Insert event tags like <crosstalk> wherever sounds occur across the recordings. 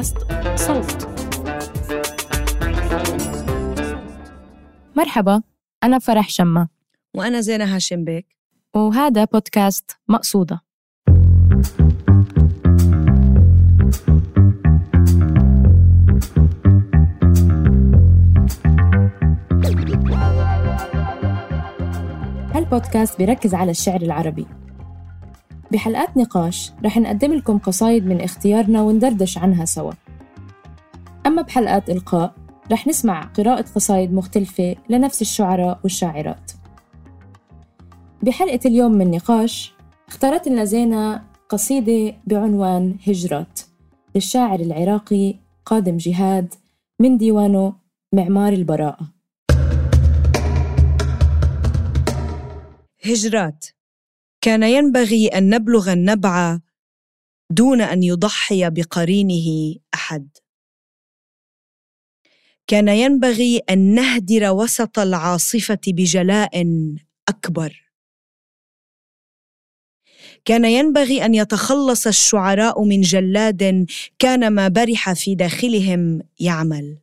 بودكاست صوت. مرحبا أنا فرح شمة وأنا زينة هاشم بيك. وهذا بودكاست مقصودة. هالبودكاست بيركز على الشعر العربي. بحلقات نقاش رح نقدم لكم قصايد من اختيارنا وندردش عنها سوا. أما بحلقات إلقاء رح نسمع قراءة قصايد مختلفة لنفس الشعراء والشاعرات. بحلقة اليوم من نقاش اختارت لنا زينة قصيدة بعنوان هجرات للشاعر العراقي قادم جهاد من ديوانه معمار البراءة. هجرات كان ينبغي أن نبلغ النبع دون أن يضحي بقرينه أحد. كان ينبغي أن نهدر وسط العاصفة بجلاء أكبر. كان ينبغي أن يتخلص الشعراء من جلاد كان ما برح في داخلهم يعمل.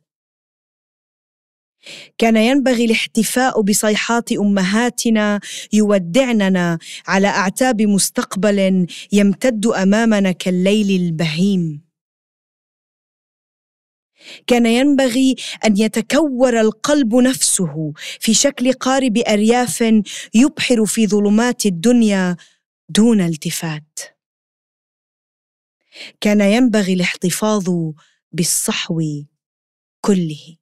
كان ينبغي الاحتفاء بصيحات أمهاتنا يودعننا على أعتاب مستقبل يمتد أمامنا كالليل البهيم. كان ينبغي أن يتكور القلب نفسه في شكل قارب أرياف يبحر في ظلمات الدنيا دون التفات. كان ينبغي الاحتفاظ بالصحو كله.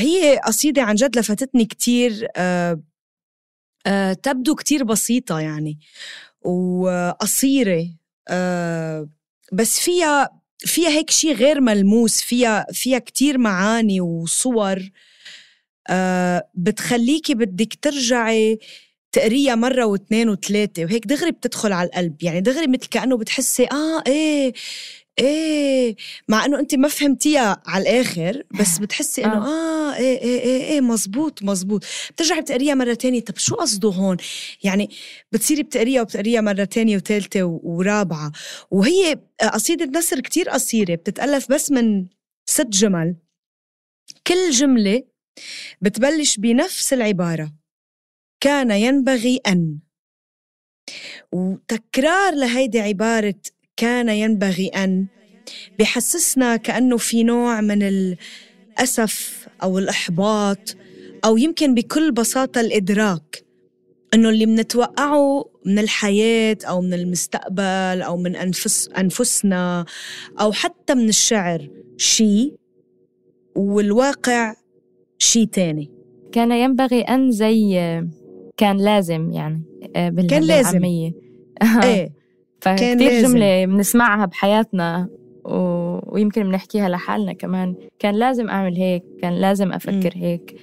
هي قصيدة عن جد لفتتني كتير آه آه تبدو كتير بسيطة يعني وقصيرة آه بس فيها فيها هيك شيء غير ملموس فيها فيها كتير معاني وصور آه بتخليكي بدك ترجعي تقريها مرة واثنين وثلاثة وهيك دغري بتدخل على القلب يعني دغري مثل كأنه بتحسي آه إيه إيه مع إنه انت ما فهمتيها على الآخر بس <laughs> بتحسي إنه آه, آه إيه إيه إيه, إيه مزبوط مزبوط بترجعي بتقريها مرة تانية. طب شو قصده هون؟ يعني بتصيري بتقريها وبتقريها مرة تانية وثالثه ورابعة. وهي قصيدة نسر كتير قصيرة بتتألف بس من ست جمل. كل جملة بتبلش بنفس العبارة. كان ينبغي أن. وتكرار لهيدي عبارة كان ينبغي أن بحسسنا كأنه في نوع من الأسف أو الإحباط أو يمكن بكل بساطة الإدراك إنه اللي منتوقعه من الحياة أو من المستقبل أو من انفس أنفسنا أو حتى من الشعر شيء والواقع شيء تاني. كان ينبغي أن زي كان لازم يعني آه، كان لازم. إيه. فكتير جملة بنسمعها بحياتنا و... ويمكن بنحكيها لحالنا كمان. كان لازم أعمل هيك كان لازم أفكر م. هيك.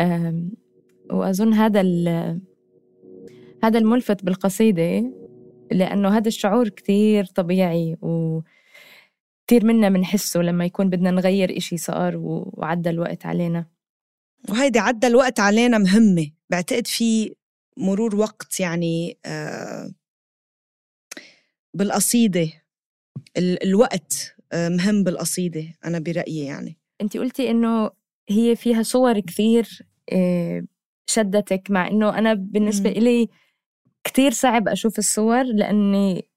أم... وأظن هذا ال... هذا الملفت بالقصيدة لأنه هذا الشعور كتير طبيعي و كتير منا بنحسه لما يكون بدنا نغير إشي صار وعدى الوقت علينا. وهيدي عدى الوقت علينا مهمة. بعتقد في مرور وقت يعني آه بالقصيدة. الوقت آه، مهم بالقصيدة أنا برأيي يعني. أنت قلتي إنه هي فيها صور كثير آه، شدتك مع إنه أنا بالنسبة إلي كثير صعب أشوف الصور لأني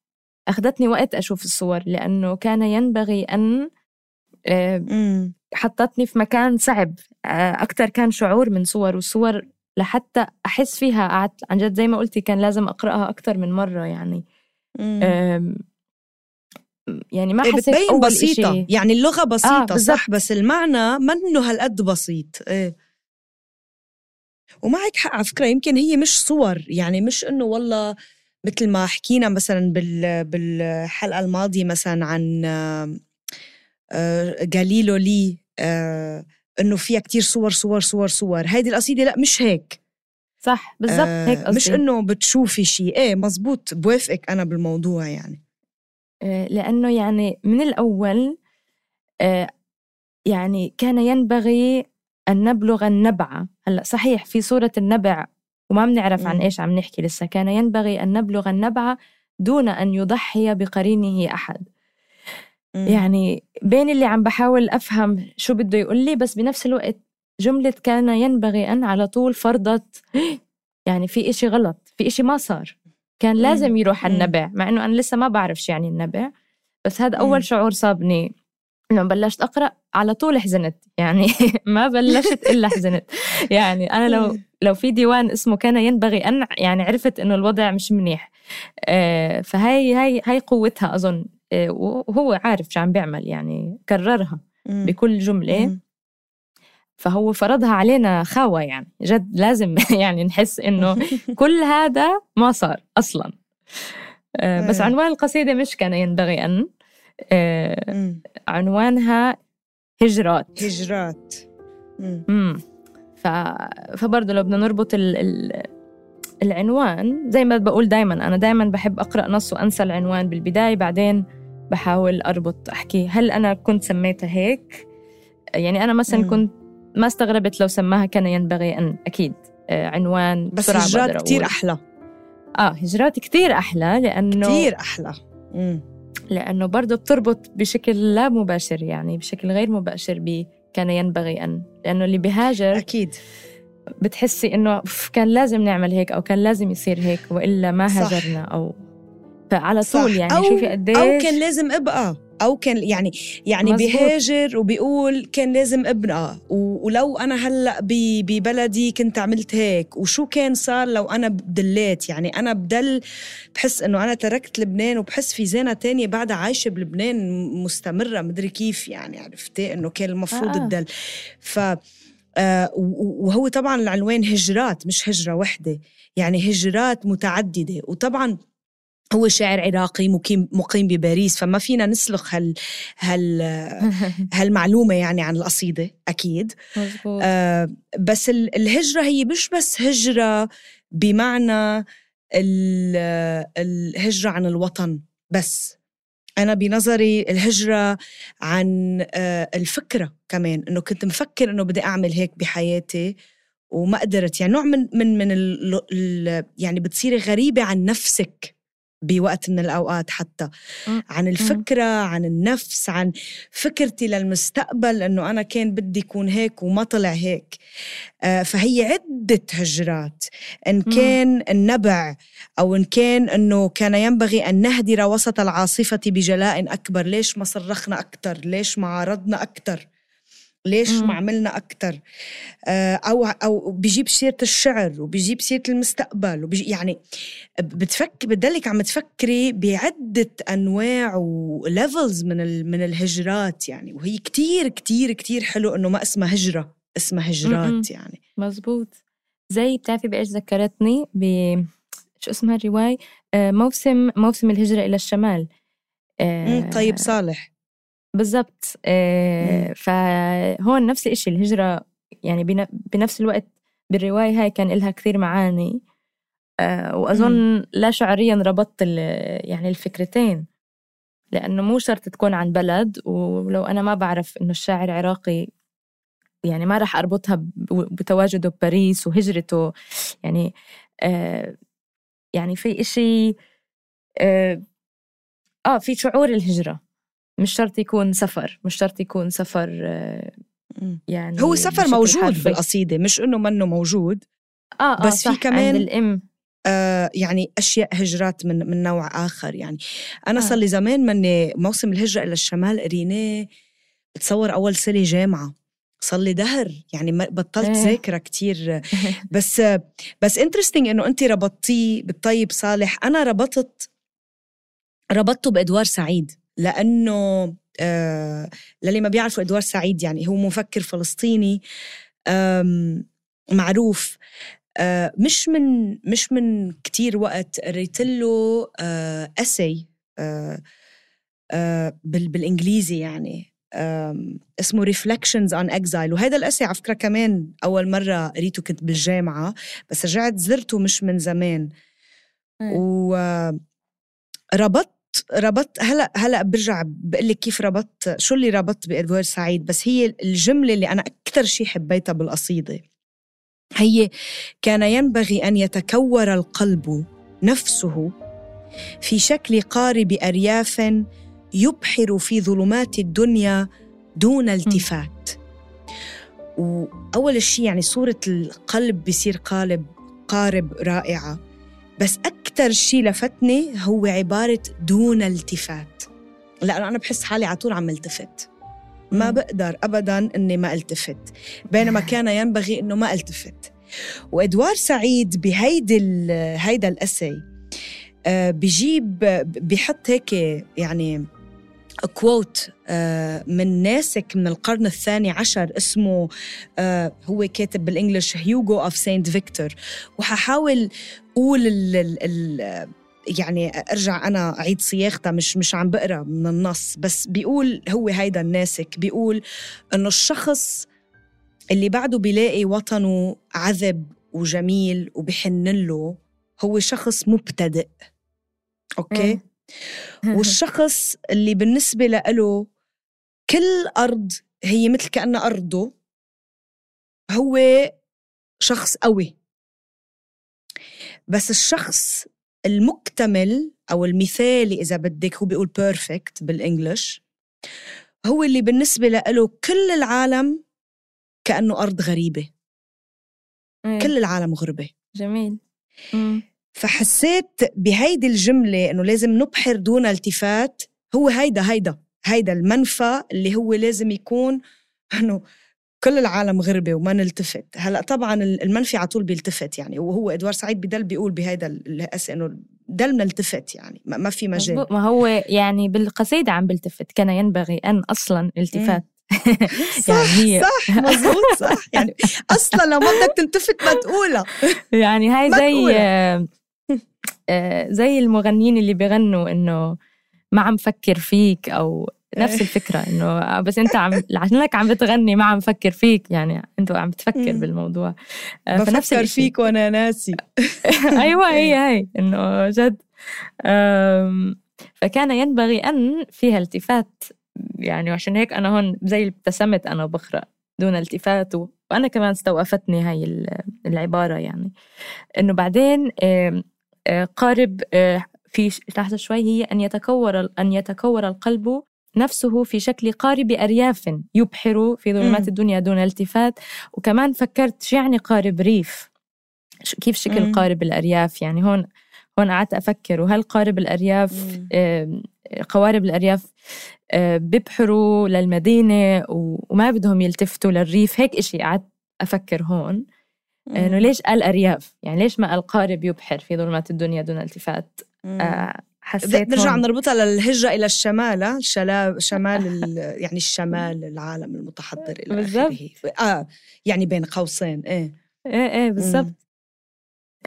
أخذتني وقت أشوف الصور لأنه كان ينبغي أن آه، حطتني في مكان صعب. أكثر كان شعور من صور والصور لحتى أحس فيها قعدت عن جد زي ما قلتي كان لازم أقرأها أكثر من مرة يعني. يعني ما إيه، حسيت بتبين بسيطة. إشي. يعني اللغة بسيطة آه صح بس المعنى منه هالقد بسيط. إيه. ومعك حق على فكرة يمكن هي مش صور. يعني مش إنه والله مثل ما حكينا مثلا بال بالحلقة الماضية مثلا عن جاليلو آه، لي آه، إنه فيها كتير صور صور صور صور. هيدي القصيدة لا مش هيك. صح بالضبط آه هيك قصدي. مش إنه بتشوفي شيء. إيه مزبوط بوافقك أنا بالموضوع يعني. آه لأنه يعني من الأول آه يعني كان ينبغي أن نبلغ النبع. هلأ صحيح في صورة النبع وما بنعرف عن إيش عم نحكي لسه كان ينبغي أن نبلغ النبعة دون أن يضحي بقرينه أحد. يعني بين اللي عم بحاول أفهم شو بده يقول لي بس بنفس الوقت جملة كان ينبغي أن على طول فرضت يعني في إشي غلط في إشي ما صار. كان لازم يروح النبع مع إنه أنا لسه ما بعرف شو يعني النبع. بس هذا أول شعور صابني. لما بلشت أقرأ على طول حزنت. يعني <laughs> ما بلشت إلا حزنت. يعني أنا لو لو في ديوان اسمه كان ينبغي أن يعني عرفت إنه الوضع مش منيح. آه، فهي هاي هاي قوتها أظن. آه، وهو عارف شو عم بيعمل يعني كررها بكل جملة. فهو فرضها علينا خاوة يعني. جد لازم <laughs> يعني نحس إنه <laughs> كل هذا ما صار أصلا. آه، بس عنوان القصيدة مش كان ينبغي أن عنوانها هجرات. هجرات. امم ف... فبرضه لو بدنا نربط ال... ال... العنوان زي ما بقول دايما أنا دايما بحب أقرأ نص وأنسى العنوان بالبداية بعدين بحاول أربط أحكي هل أنا كنت سميتها هيك؟ يعني أنا مثلا مم. كنت ما استغربت لو سماها كان ينبغي أن أكيد آه، عنوان بس هجرات كتير أحلى. آه هجرات كتير أحلى لأنه كتير أحلى. مم. لأنه برضه بتربط بشكل لا مباشر يعني بشكل غير مباشر ب كان ينبغي أن لأنه اللي بهاجر أكيد. بتحسي إنه كان لازم نعمل هيك أو كان لازم يصير هيك وإلا ما هاجرنا أو فعلى طول يعني أو شوفي قديش أو كان لازم أبقى. أو كان يعني يعني مزبوط. بيهاجر وبيقول كان لازم ابقى ولو أنا هلأ ببلدي كنت عملت هيك. وشو كان صار لو أنا بدليت؟ يعني أنا بدل بحس إنه أنا تركت لبنان وبحس في زينة تانية بعدها عايشة بلبنان مستمرة. مدري كيف يعني عرفتي إنه كان المفروض آه. الدل. ف آه وهو طبعا العنوان هجرات مش هجرة وحدة. يعني هجرات متعددة. وطبعا هو شاعر عراقي مقيم مقيم بباريس فما فينا نسلخ هال هال <laughs> هالمعلومة يعني عن القصيدة أكيد. مزبوط. آه بس الهجرة هي مش بس هجرة بمعنى الهجرة عن الوطن بس. أنا بنظري الهجرة عن آه الفكرة كمان إنه كنت مفكر إنه بدي أعمل هيك بحياتي وما قدرت. يعني نوع من من من ال يعني بتصيري غريبة عن نفسك. بوقت من الأوقات حتى. عن الفكرة عن النفس عن فكرتي للمستقبل أنه أنا كان بدي يكون هيك وما طلع هيك. آه، فهي عدة هجرات. إن كان النبع أو إن كان أنه كان ينبغي أن نهدر وسط العاصفة بجلاء أكبر. ليش ما صرخنا أكتر؟ ليش ما عارضنا أكتر؟ ليش ما عملنا أكتر؟ آه، أو أو بيجيب سيرة الشعر وبيجيب سيرة المستقبل وبيجي يعني بتفك بتدلك عم تفكري بعدة أنواع وليفلز من من الهجرات يعني. وهي كتير كتير كتير حلو إنه ما اسمها هجرة اسمها هجرات يعني. مزبوط زي بتعرفي بإيش ذكرتني؟ ب شو اسمها الرواية؟ آه، موسم موسم الهجرة إلى الشمال. طيب صالح. بالضبط. آه فهون نفس الشيء الهجرة يعني بنفس الوقت بالرواية هاي كان إلها كثير معاني. آه وأظن لا شعريا ربطت يعني الفكرتين. لأنه مو شرط تكون عن بلد ولو أنا ما بعرف إنه الشاعر عراقي يعني ما راح أربطها بتواجده بباريس وهجرته. يعني آه يعني في إشي آه, آه في شعور الهجرة. مش شرط يكون سفر مش شرط يكون سفر يعني هو سفر موجود حرفي. بالقصيدة مش إنه منه موجود آه, آه بس في كمان الأم آه يعني أشياء هجرات من من نوع آخر يعني أنا آه. صار لي زمان مني موسم الهجرة إلى الشمال قريناه بتصور أول سنة جامعة صار لي دهر يعني بطلت إيه. ذاكرة كتير بس بس انترستنج إنه انت ربطتيه بالطيب صالح أنا ربطت ربطته بإدوار سعيد لأنه آه للي ما بيعرفوا إدوار سعيد يعني هو مفكر فلسطيني معروف. آه مش من مش من كتير وقت قريت له آه اسي آه آه بالإنجليزي يعني اسمه Reflections on Exile وهذا ال essay على فكرة كمان أول مرة قريته كنت بالجامعة بس رجعت زرته مش من زمان. وربطت ربطت هلا هلا برجع بقول لك كيف ربطت شو اللي ربطت بإدوارد سعيد؟ بس هي الجملة اللي أنا أكثر شيء حبيتها بالقصيدة. هي كان ينبغي أن يتكور القلب نفسه في شكل قارب أرياف يبحر في ظلمات الدنيا دون التفات. وأول شيء يعني صورة القلب بصير قالب قارب رائعة. بس أكثر شيء لفتني هو عبارة دون التفات. لأنه أنا بحس حالي على طول عم التفت. ما بقدر ابدا إني ما التفت بينما كان ينبغي إنه ما التفت. وإدوارد سعيد بهيدي هيدا ال essay آه، بجيب بحط هيك يعني quote آه، من ناسك من القرن الثاني عشر اسمه آه، هو كاتب بال English Hugo of Saint Victor وححاول أقول ال ال يعني أرجع أنا أعيد صياغتها مش مش عم بقرأ من النص بس بيقول هو هيدا الناسك بيقول إنه الشخص اللي بعده بيلاقي وطنه عذب وجميل وبحن له هو شخص مبتدئ. okay. <laughs> والشخص اللي بالنسبة له كل أرض هي مثل كأنها أرضه هو شخص قوي. بس الشخص المكتمل أو المثالي إذا بدك هو بيقول perfect بال English هو اللي بالنسبة له كل العالم كأنه أرض غريبة مم. كل العالم غربة جميل مم. فحسيت بهيدي الجملة إنه لازم نبحر دون التفات هو هيدا هيدا هيدا المنفى اللي هو لازم يكون إنه كل العالم غربة وما نلتفت. هلا طبعا المنفي على طول بيلتفت يعني وهو إدوار سعيد بدل بيقول بهيدا الاسئله إنه دل نلتفت يعني ما في مجال. ما هو يعني بالقصيدة عم بلتفت كان ينبغي أن أصلا التفات. صح <laughs> <laughs> يعني هي صح مزبوط صح. يعني أصلا لو ما بدك تلتفت ما تقولها. <laughs> يعني هاي زي آه، زي المغنيين اللي بيغنوا إنه ما عم فكر فيك أو نفس إيه. الفكرة إنه بس أنت <laughs> عم عشانك عم بتغني ما عم فكر فيك يعني أنت عم بتفكر بالموضوع. آه، فنفس بفكر فيك وأنا ناسي. <laughs> أيوه هي هي إنه جد. فكان ينبغي أن فيها التفات يعني عشان هيك أنا هون زي ابتسمت أنا بقرا دون التفات وأنا كمان استوقفتني هاي العبارة يعني. إنه بعدين آه، قارب آه، في تحت شوي هي أن يتكور أن يتكور القلب نفسه في شكل قارب أرياف يبحر في ظلمات الدنيا دون التفات. وكمان فكرت شو يعني قارب ريف؟ كيف شكل. قارب الأرياف؟ يعني هون هون قعدت أفكر. وهل قارب الأرياف قوارب الأرياف آه، بيبحروا للمدينة وما بدهم يلتفتوا للريف؟ هيك إشي قعدت أفكر هون. إنه ليش قال أرياف؟ يعني ليش ما قال قارب يبحر في ظلمات الدنيا دون التفات؟ آه حسيت نرجع نربطها للهجرة إلى الشمال شمال <laughs> يعني الشمال العالم المتحضر إلى بالضبط. آه يعني بين قوسين إيه. إيه إيه بالضبط.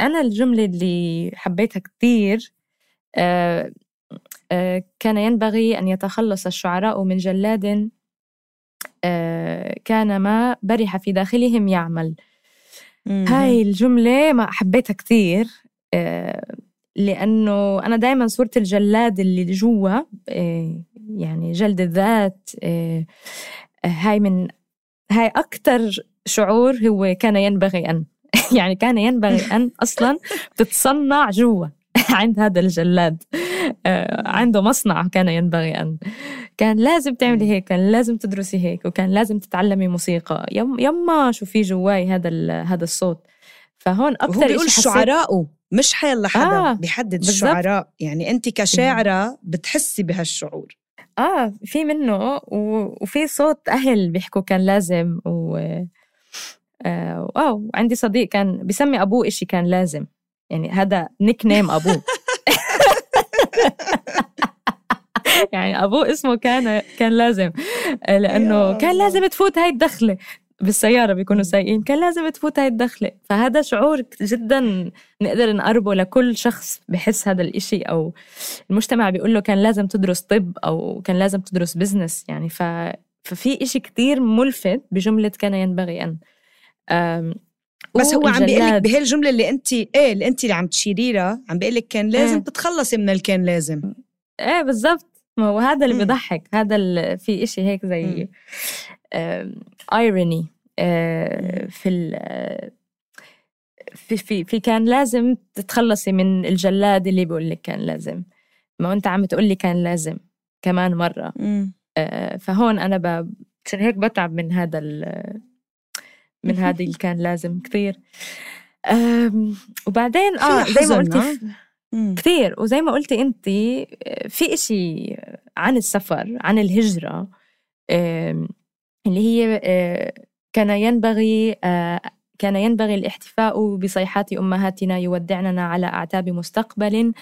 أنا الجملة اللي حبيتها كثير آه آه كان ينبغي أن يتخلص الشعراء من جلاد آه كان ما برح في داخلهم يعمل. هاي الجملة ما حبيتها كثير آه لأنه أنا دايما صورة الجلاد اللي جوا آه، يعني جلد الذات آه، هاي من هاي أكتر شعور هو كان ينبغي أن <laughs> يعني كان ينبغي أن أصلا تتصنع جوا <laughs> عند هذا الجلاد. آه، عنده مصنع كان ينبغي أن كان لازم تعملي هيك كان لازم تدرسي هيك وكان لازم تتعلمي موسيقى. يم يما شو في جواي هذا هذا الصوت فهون أكثر بيقول شعراءه مش حيلا حدا آه بيحدد الشعراء. يعني أنت كشاعرة بتحسي بهالشعور. آه في منه وفي صوت أهل بيحكوا كان لازم و آه وعندي صديق كان بيسمي أبوه إشي كان لازم. يعني هذا نيك نيم أبوه. <laughs> يعني أبوه اسمه كان كان لازم. لأنه كان لازم تفوت هاي الدخلة. بالسيارة بيكونوا سايقين كان لازم تفوت هاي الدخلة. فهذا شعور جدا نقدر نقربه لكل شخص بحس هذا الإشي أو المجتمع بيقول له كان لازم تدرس طب أو كان لازم تدرس business يعني ف ففي إشي كتير ملفت بجملة كان ينبغي أن بس هو عم بيقول لك بهالجملة اللي أنت إيه اللي أنت اللي عم تشيري لها عم بيقول لك كان لازم إيه. تتخلصي من الكان لازم. إيه بالضبط. ما هو هذا اللي بيضحك. هذا في إشي هيك زي ايروني آه، في في في في كان لازم تتخلصي من الجلاد اللي بيقول لك كان لازم. ما انت عم تقول لي كان لازم كمان مرة. آه فهون أنا ب... عشان هيك بتعب من هذا من <laughs> هذا اللي كان لازم كثير. وبعدين آه زي ما قلتي كثير. وزي ما قلتي انت في إشي عن السفر عن الهجرة اللي هي آه، كان ينبغي آه، كان ينبغي الاحتفاء بصيحات أمهاتنا يودعننا على أعتاب مستقبل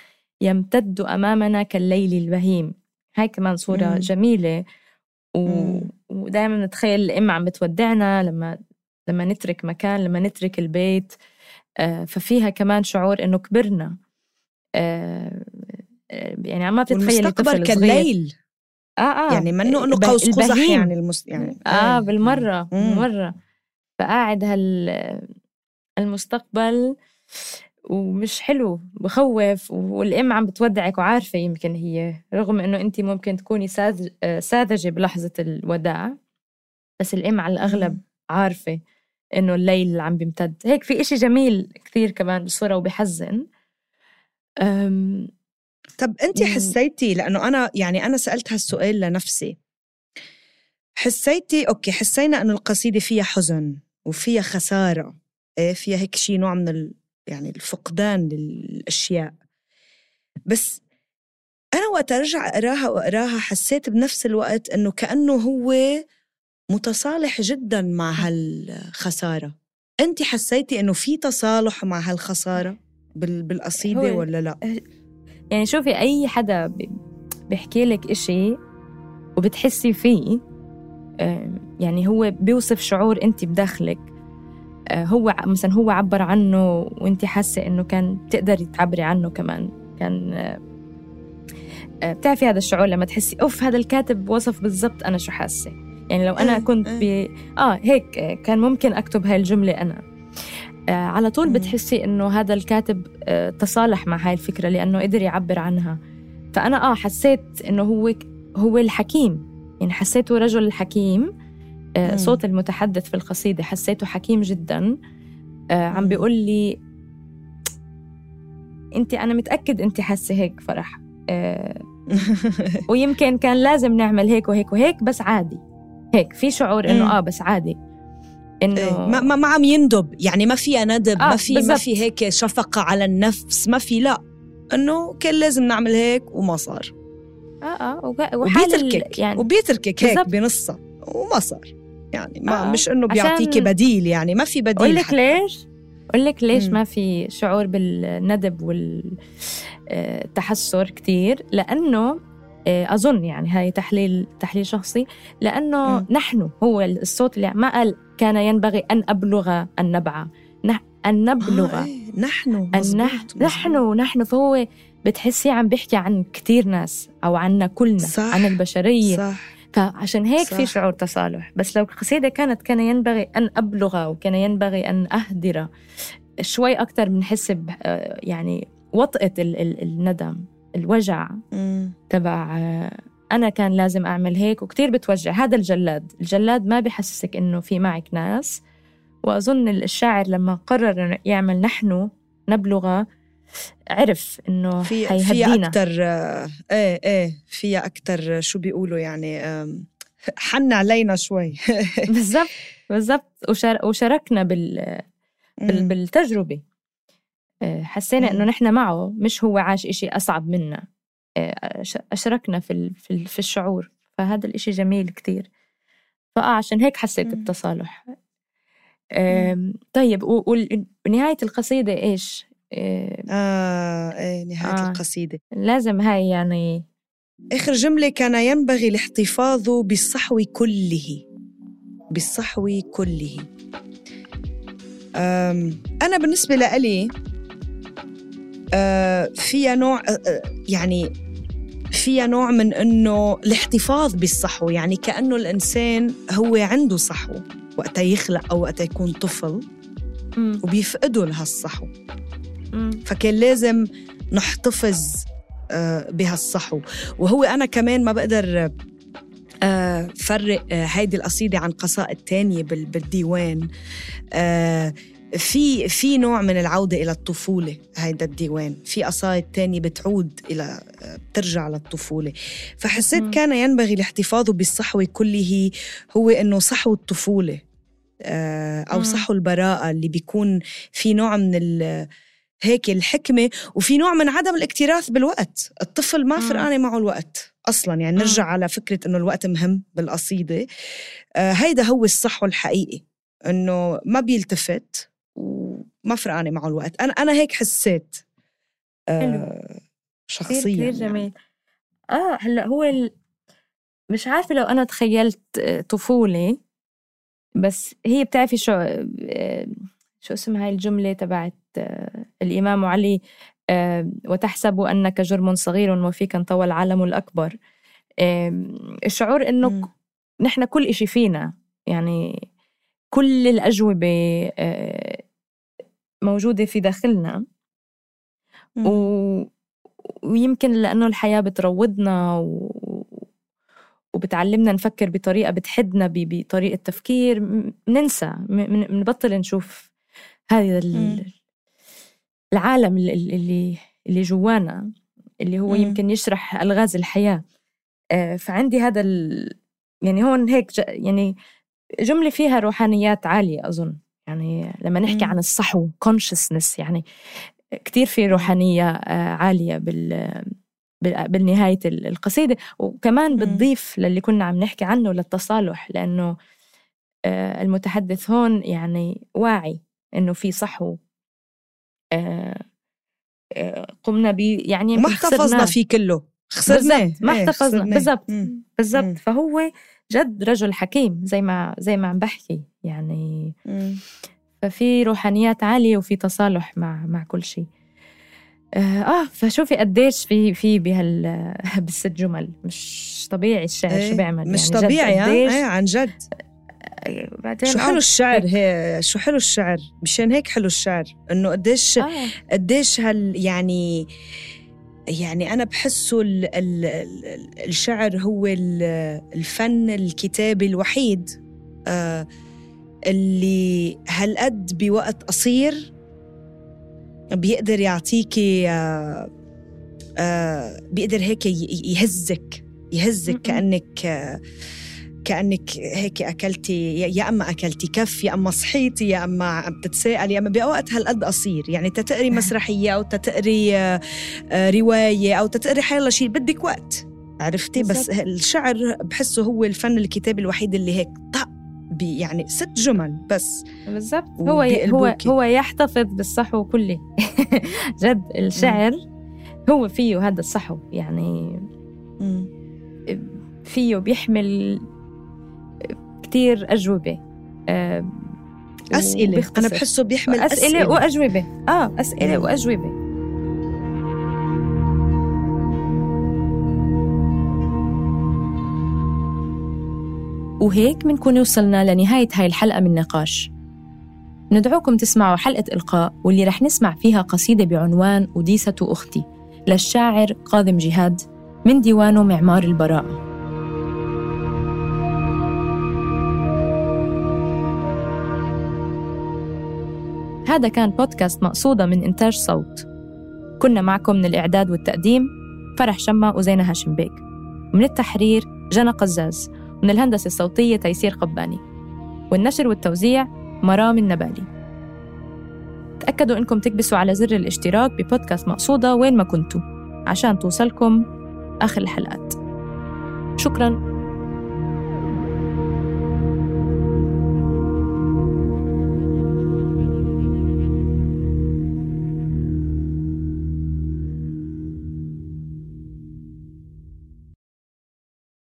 يمتد أمامنا كالليل البهيم. هاي كمان صوره مم. جميلة. و... ودائما نتخيل الام عم بتودعنا لما لما نترك مكان لما نترك البيت. آه، ففيها كمان شعور إنه كبرنا. يعني عم تتخيلي طفل كالليل. آه آه. يعني منه إنه قوس قزح يعني المس... يعني. آه بالمرة بالمرة. فقاعد هال المستقبل ومش حلو بخوف والأم عم بتودعك وعارفة يمكن هي رغم إنه أنت ممكن تكوني ساذ... ساذجة بلحظة الوداع بس الأم على الأغلب عارفة إنه الليل عم بيمتد. هيك في إشي جميل كثير كمان بالصورة وبحزن. طب انت حسيتي لأنه أنا يعني أنا سألت هالسؤال لنفسي. حسيتي أوكي حسينا إنه القصيدة فيها حزن وفيها خسارة إيه فيها هيك شيء نوع من ال... يعني الفقدان للأشياء. بس أنا وقت ارجع أقراها وأقراها حسيت بنفس الوقت إنه كأنه هو متصالح جدا مع هالخسارة. انت حسيتي إنه في تصالح مع هالخسارة بالقصيدة ولا لا؟ يعني شوفي أي حدا بيحكي لك إشي وبتحسي فيه يعني هو بيوصف شعور انت بداخلك. آه، هو مثلا هو عبر عنه وانت حاسة إنه كان تقدري تعبري عنه كمان. كان آه، آه، بتعرفي هذا الشعور لما تحسي أوف هذا الكاتب وصف بالضبط أنا شو حاسة. يعني لو أنا إيه، كنت إيه. ب آه هيك كان ممكن أكتب هاي الجملة أنا. على طول بتحسي إنه هذا الكاتب تصالح مع هاي الفكرة لأنه قدر يعبر عنها. فأنا آه حسيت إنه هو هو الحكيم. يعني حسيته رجل حكيم آه، صوت المتحدث في القصيدة حسيته حكيم جدا. آه، عم بيقول لي أنت أنا متأكد أنت حاسة هيك فرح. آه، <laughs> ويمكن كان لازم نعمل هيك وهيك وهيك بس عادي. هيك في شعور إنه آه بس عادي. إنه إيه ما, ما عم يندب. يعني ما فيها ندب آه ما في ما في هيك شفقة على النفس ما في لا. إنه كان لازم نعمل هيك وما صار. آه آه وبيتركك يعني وبيتركك هيك بنصها وما صار. يعني ما آه. مش إنه بيعطيكي بديل يعني ما في بديل أقول لك ليش؟ أقول لك ليش مم. ما في شعور بالندب والتحسر كثير لأنه آه، أظن يعني هاي تحليل تحليل شخصي لأنه مم. نحن هو الصوت اللي ما قال كان ينبغي أن أبلغ النبع أن نبلغ آه إيه. نحن مزبوط. نحن نحن فهو بتحسي عم بيحكي عن كثير ناس أو عنا كلنا صح. عن البشرية صح. فعشان هيك صح. في شعور تصالح بس لو القصيدة كانت كان ينبغي أن أبلغ وكان ينبغي أن أهدر شوي أكثر بنحس يعني وطئة الندم الوجع تبع أنا كان لازم أعمل هيك وكتير بتوجع. هذا الجلاد. الجلاد ما بحسسك إنه في معك ناس. وأظن الشاعر لما قرر يعمل نحن نبلغ عرف إنه في فيها أكثر إيه إيه فيها أكثر شو بيقولوا يعني حن علينا شوي. <laughs> بالضبط بالضبط. وشاركنا بال بالتجربة. آه، حسينا إنه نحن معه مش هو عاش إشي أصعب منا. أشركنا في في الشعور. فهذا الإشي جميل كتير. فآه عشان هيك حسيت بتصالح طيب ونهاية القصيدة إيش؟ إيه آه إيه نهاية آه القصيدة. لازم هاي يعني آخر جملة كان ينبغي الاحتفاظ بالصحو كله. بالصحو كله. أنا بالنسبة لإلي آه فيها نوع آه, آه، يعني فيها نوع من إنه الاحتفاظ بالصحو يعني كأنه الإنسان هو عنده صحو وقت يخلق أو وقت يكون طفل وبيفقدوا لهالصحو. فكان لازم نحتفظ آه، بهالصحو. وهو أنا كمان ما بقدر آه، فرق آه، هيدي القصيدة عن قصائد تانية بالديوان. في في نوع من العودة إلى الطفولة هيدا الديوان. في قصائد تانية بتعود إلى بترجع للطفولة. فحسيت كان ينبغي الاحتفاظ بالصحوة كله هو إنه صحو الطفولة آه، أو صحو البراءة اللي بيكون في نوع من هيك الحكمة. وفي نوع من عدم الاكتراث بالوقت. الطفل ما فرقانة معه الوقت أصلا. يعني نرجع على فكرة إنه الوقت مهم بالقصيدة. آه، هيدا هو الصحو الحقيقي. إنه ما بيلتفت. وما فرقانة معه الوقت. أنا أنا هيك حسيت. آه شخصيا كثير يعني. جميل. آه هلأ هو ال... مش عارفة لو أنا تخيلت آه، طفولة بس هي بتعرفي شو آه، شو اسم هاي الجملة تبعت الإمام علي وتحسب أنك جرم صغير وفيك انطوى العالم الأكبر. الشعور إنه نحن كل إشي فينا. يعني كل الأجوبة موجودة في داخلنا. و... ويمكن لأنه الحياة بتروضنا و... وبتعلمنا نفكر بطريقة بتحدنا ب... بطريقة تفكير بننسى بنبطل نشوف هذا ال... العالم اللي اللي جوانا اللي هو يمكن يشرح ألغاز الحياة. آه، فعندي هذا ال... يعني هون هيك ج... يعني جملة فيها روحانيات عالية أظن. يعني لما نحكي عن الصحو consciousness يعني كتير في روحانية آه، عالية بال بالنهاية القصيدة. وكمان بتضيف للي كنا عم نحكي عنه للتصالح لأنه آه، المتحدث هون يعني واعي إنه في صحو. آه، قمنا ب يعني ما احتفظنا فيه كله. خسرناه. ما إيه، احتفظنا. بالضبط بالضبط. فهو جد رجل حكيم زي ما زي ما عم بحكي يعني. ففي روحانيات عالية وفي تصالح مع مع كل شيء. آه،, آه فشوفي قديش في في بهال <laughs> بالست جمل مش طبيعي الشعر إيه شو بيعمل مش يعني طبيعي قديش إيه عن جد. آه، بعدين شو حلو آه، الشعر هي شو حلو الشعر؟ مشان هيك حلو الشعر إنه قديش آه. قديش هال يعني يعني أنا بحسه ال ال الشعر هو الفن الكتابي الوحيد آه اللي هالقد بوقت قصير بيقدر يعطيكي آه آه بيقدر هيك يهزك يهزك كأنك كأنك هيك أكلتي يا أما أكلتي كف يا أما صحيتي يا أما عم تتساءلي يا أما باوقات هالقد قصير. يعني تتقري مسرحية أو تتقري آه، رواية أو تتقري حيلا شيء بدك وقت. عرفتي؟ بس الشعر بحسه هو الفن الكتابي الوحيد اللي هيك طق يعني ست جمل بس. بالضبط. هو هو هو يحتفظ بالصحو كله. <laughs> جد الشعر هو فيه هذا الصحو يعني فيه بيحمل كتير أجوبة. آه، أسئلة. أنا بحسه بيحمل أسئلة, أسئلة. وأجوبة. آه أسئلة. وأجوبة. وهيك بنكون وصلنا لنهاية هاي الحلقة من نقاش. ندعوكم تسمعوا حلقة إلقاء واللي رح نسمع فيها قصيدة بعنوان أوديسة أختي للشاعر قاذم جهاد من ديوانه معمار البراءة. هذا كان بودكاست مقصودة من إنتاج صوت. كنا معكم من الإعداد والتقديم فرح شمة وزينة هاشم بيك من التحرير جنى قزاز. ومن الهندسة الصوتية تيسير قباني. والنشر والتوزيع مرام النبالي. تأكدوا إنكم تكبسوا على زر الاشتراك ببودكاست مقصودة وين ما كنتوا. عشان توصلكم آخر الحلقات. شكراً.